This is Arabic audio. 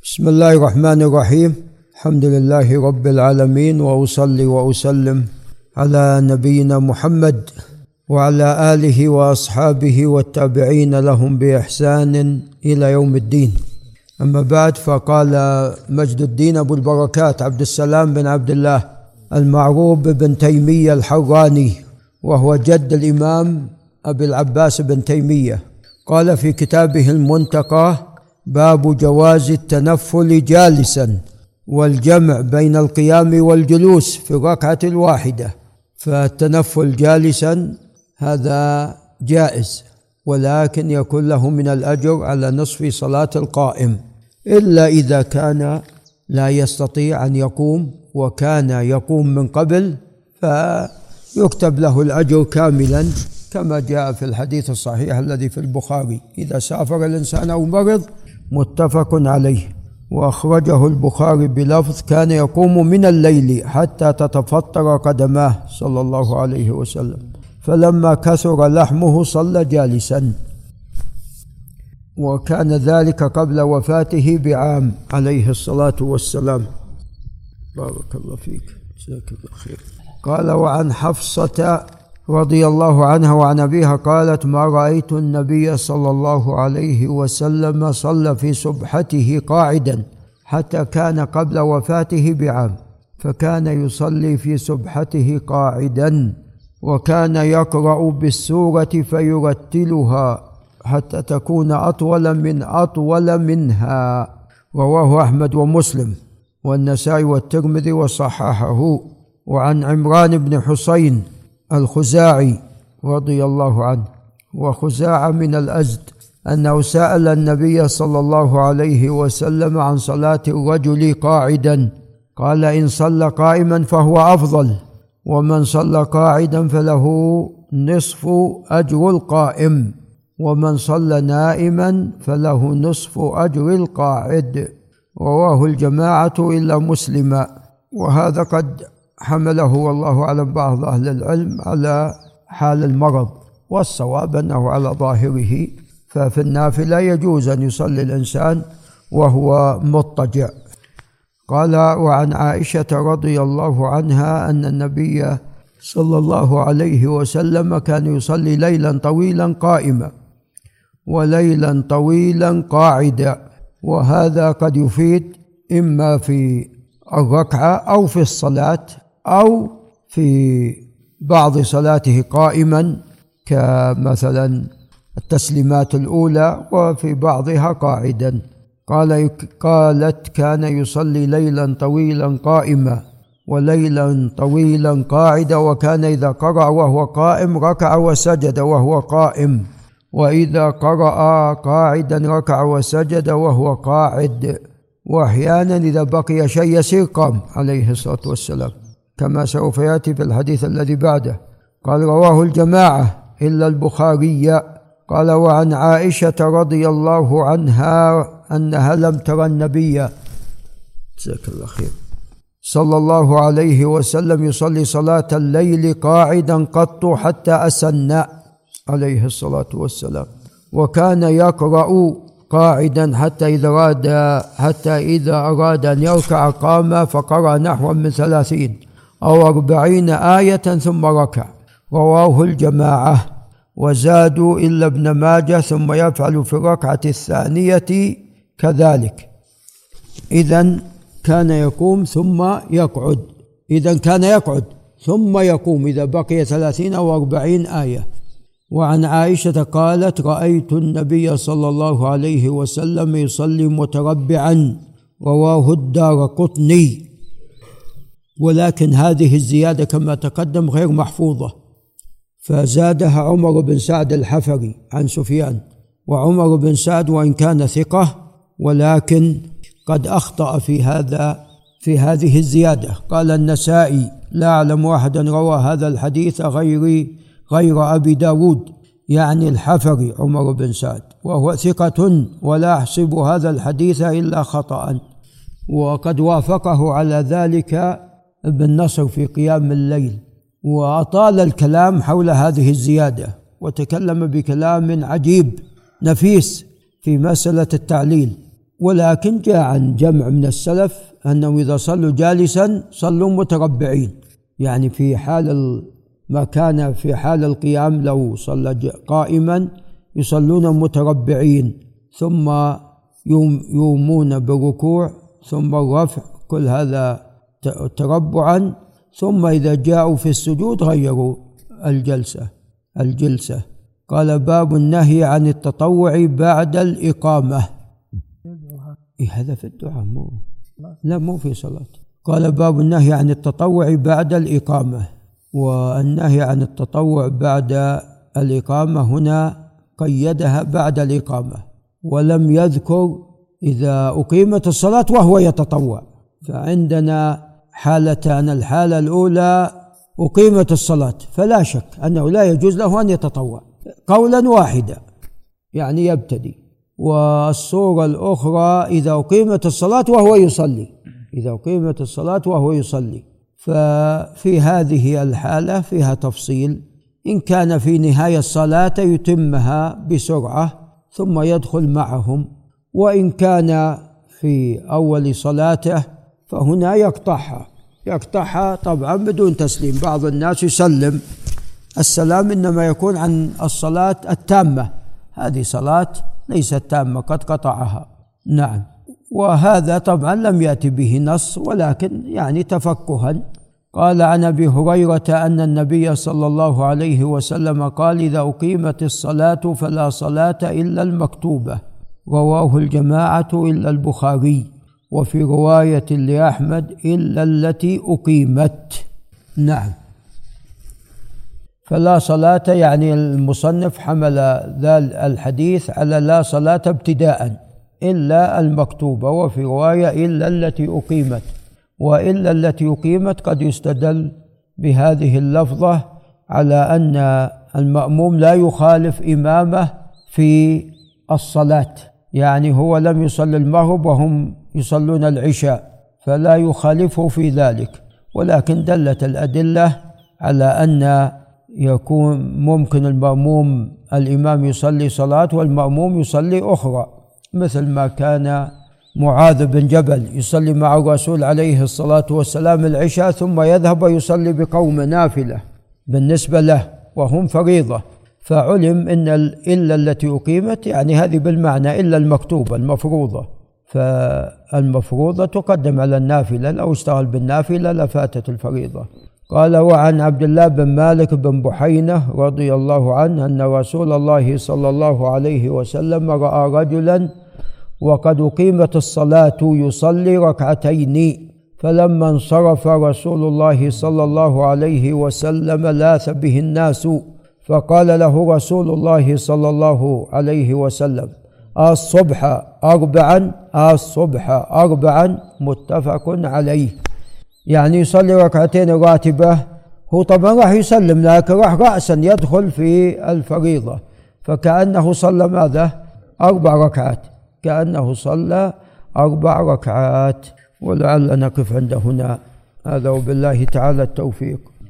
بسم الله الرحمن الرحيم. الحمد لله رب العالمين وأصلي وأسلم على نبينا محمد وعلى آله وأصحابه والتابعين لهم بإحسان إلى يوم الدين. أما بعد فقال مجد الدين أبو البركات عبد السلام بن عبد الله المعروف بن تيمية الحراني وهو جد الإمام أبي العباس بن تيمية. قال في كتابه المنتقى باب جواز التنفل جالسا والجمع بين القيام والجلوس في الركعة الواحدة. فالتنفل جالسا هذا جائز ولكن يكون له من الأجر على نصف صلاة القائم. إلا إذا كان لا يستطيع أن يقوم وكان يقوم من قبل فيكتب له الأجر كاملا كما جاء في الحديث الصحيح الذي في البخاري. إذا سافر الإنسان أو مرض متفق عليه. وأخرجه البخاري بلفظ كان يقوم من الليل حتى تتفطر قدماه صلى الله عليه وسلم. فلما كثر لحمه صلى جالسا. وكان ذلك قبل وفاته بعام عليه الصلاة والسلام. بارك الله فيك. جزاك الله خير. قال وعن حفصة رضي الله عنها وعن أبيها قالت ما رأيت النبي صلى الله عليه وسلم صلى في سبحته قاعدا حتى كان قبل وفاته بعام فكان يصلي في سبحته قاعدا وكان يقرأ بالسورة فيرتلها حتى تكون أطول من أطول منها. رواه أحمد ومسلم والنسائي والترمذي وصححه. وعن عمران بن حسين الخزاعي رضي الله عنه. وخزاعة من الأزد أنه سأل النبي صلى الله عليه وسلم عن صلاة الرجل قاعدا. قال إن صلى قائما فهو أفضل ومن صلى قاعدا فله نصف أجر القائم ومن صلى نائما فله نصف أجر القاعد. رواه الجماعة إلا مسلما. وهذا قد حمله والله أعلم بعض أهل العلم على حال المرض والصواب أنه على ظاهره. ففي النافلة يجوز أن يصلي الإنسان وهو مضطجع. قال وعن عائشة رضي الله عنها أن النبي صلى الله عليه وسلم كان يصلي ليلا طويلا قائما وليلا طويلا قاعدا وهذا قد يفيد إما في الركعة أو في الصلاة أو في بعض صلاته قائما كمثلا التسليمات الأولى وفي بعضها قاعدا. قال قالت كان يصلي ليلا طويلا قائما وليلا طويلا قاعدا وكان إذا قرأ وهو قائم ركع وسجد وهو قائم وإذا قرأ قاعدا ركع وسجد وهو قاعد وأحيانا إذا بقي شيء يسير قام عليه الصلاة والسلام. كما سوف يأتي في الحديث الذي بعده. قال رواه الجماعة إلا البخاري. قال وعن عائشة رضي الله عنها أنها لم ترى النبي. جزاك الله خير. صلى الله عليه وسلم يصلي صلاة الليل قاعدا قط حتى أسن عليه الصلاة والسلام. وكان يقرأ قاعدا حتى إذا أراد حتى إذا أراد أن يركع قام فقرأ نحو من ثلاثين. أو أربعين آية ثم ركع. رواه الجماعة. وزادوا إلا ابن ماجه ثم يفعل في الركعة الثانية كذلك. إذا كان يقوم ثم يقعد. إذا كان يقعد ثم يقوم إذا بقي ثلاثين أو أربعين آية. وعن عائشة قالت رأيت النبي صلى الله عليه وسلم يصلي متربعا. رواه الدار قطني. ولكن هذه الزيادة كما تقدم غير محفوظة. فزادها عمر بن سعد الحفري عن سفيان وعمر بن سعد وإن كان ثقة ولكن قد أخطأ في هذا في هذه الزيادة. قال النسائي لا أعلم أحدا روى هذا الحديث غير غير أبي داود يعني الحفري عمر بن سعد وهو ثقة ولا أحسب هذا الحديث إلا خطأ. وقد وافقه على ذلك ابن نصر في قيام الليل وأطال الكلام حول هذه الزيادة وتكلم بكلام عجيب نفيس في مسألة التعليل. ولكن جاء عن جمع من السلف أنهم إذا صلوا جالسا صلوا متربعين. يعني في حال ما كان في حال القيام لو صلى قائما يصلون متربعين. ثم يومون بالركوع ثم الرفع كل هذا تربعا ثم إذا جاءوا في السجود غيروا الجلسة الجلسة. قال باب النهي عن التطوع بعد الإقامة. إيه هذا في الدعاء مو؟ لا مو في صلاة. قال باب النهي عن التطوع بعد الإقامة. والنهي عن التطوع بعد الإقامة هنا قيدها بعد الإقامة. ولم يذكر إذا أقيمت الصلاة وهو يتطوع. فعندنا حالتان الحالة الأولى أقيمت الصلاة فلا شك أنه لا يجوز له أن يتطوع. قولا واحدا يعني يبتدي. والصورة الأخرى إذا أقيمت الصلاة وهو يصلي. إذا أقيمت الصلاة وهو يصلي. ففي هذه الحالة فيها تفصيل. إن كان في نهاية الصلاة يتمها بسرعة ثم يدخل معهم. وإن كان في أول صلاته فهنا يقطعها. يقطعها طبعا بدون تسليم. بعض الناس يسلم. السلام إنما يكون عن الصلاة التامة. هذه صلاة ليست تامة قد قطعها. نعم. وهذا طبعا لم يأتي به نص ولكن يعني تفقها. قال عن أبي هريرة أن النبي صلى الله عليه وسلم قال إذا أقيمت الصلاة فلا صلاة إلا المكتوبة رواه الجماعة إلا البخاري. وفي رواية لأحمد إلا التي أقيمت. نعم. فلا صلاة يعني المصنف حمل ذا الحديث على لا صلاة ابتداء إلا المكتوبة وفي رواية إلا التي أقيمت. وإلا التي أقيمت قد يستدل بهذه اللفظة على أن المأموم لا يخالف إمامه في الصلاة يعني هو لم يصلي المغرب وهم يصلون العشاء فلا يخالفه في ذلك. ولكن دلت الأدلة على أن يكون ممكن المأموم الإمام يصلي صلاة والمأموم يصلي أخرى مثل ما كان معاذ بن جبل يصلي مع الرسول عليه الصلاة والسلام العشاء ثم يذهب ويصلي بقوم نافلة بالنسبة له وهم فريضة. فعلم أن إلا التي أقيمت يعني هذه بالمعنى إلا المكتوبة المفروضة. فالمفروضة تقدم على النافلة لو اشتغل بالنافلة لفاتت الفريضة. قال وعن عبد الله بن مالك بن بحينة رضي الله عنه أن رسول الله صلى الله عليه وسلم رأى رجلا وقد أقيمت الصلاة يصلي ركعتين فلما انصرف رسول الله صلى الله عليه وسلم لاث به الناس فقال له رسول الله صلى الله عليه وسلم الصبح. أربعا الصبح. أربعا متفق عليه. يعني يصلي ركعتين راتبة. هو طبعا راح يسلم لكن راح رأسا يدخل في الفريضة. فكأنه صلى ماذا؟ أربع ركعات. كأنه صلى أربع ركعات. ولعل نقف عند هنا. هذا وبالله تعالى التوفيق.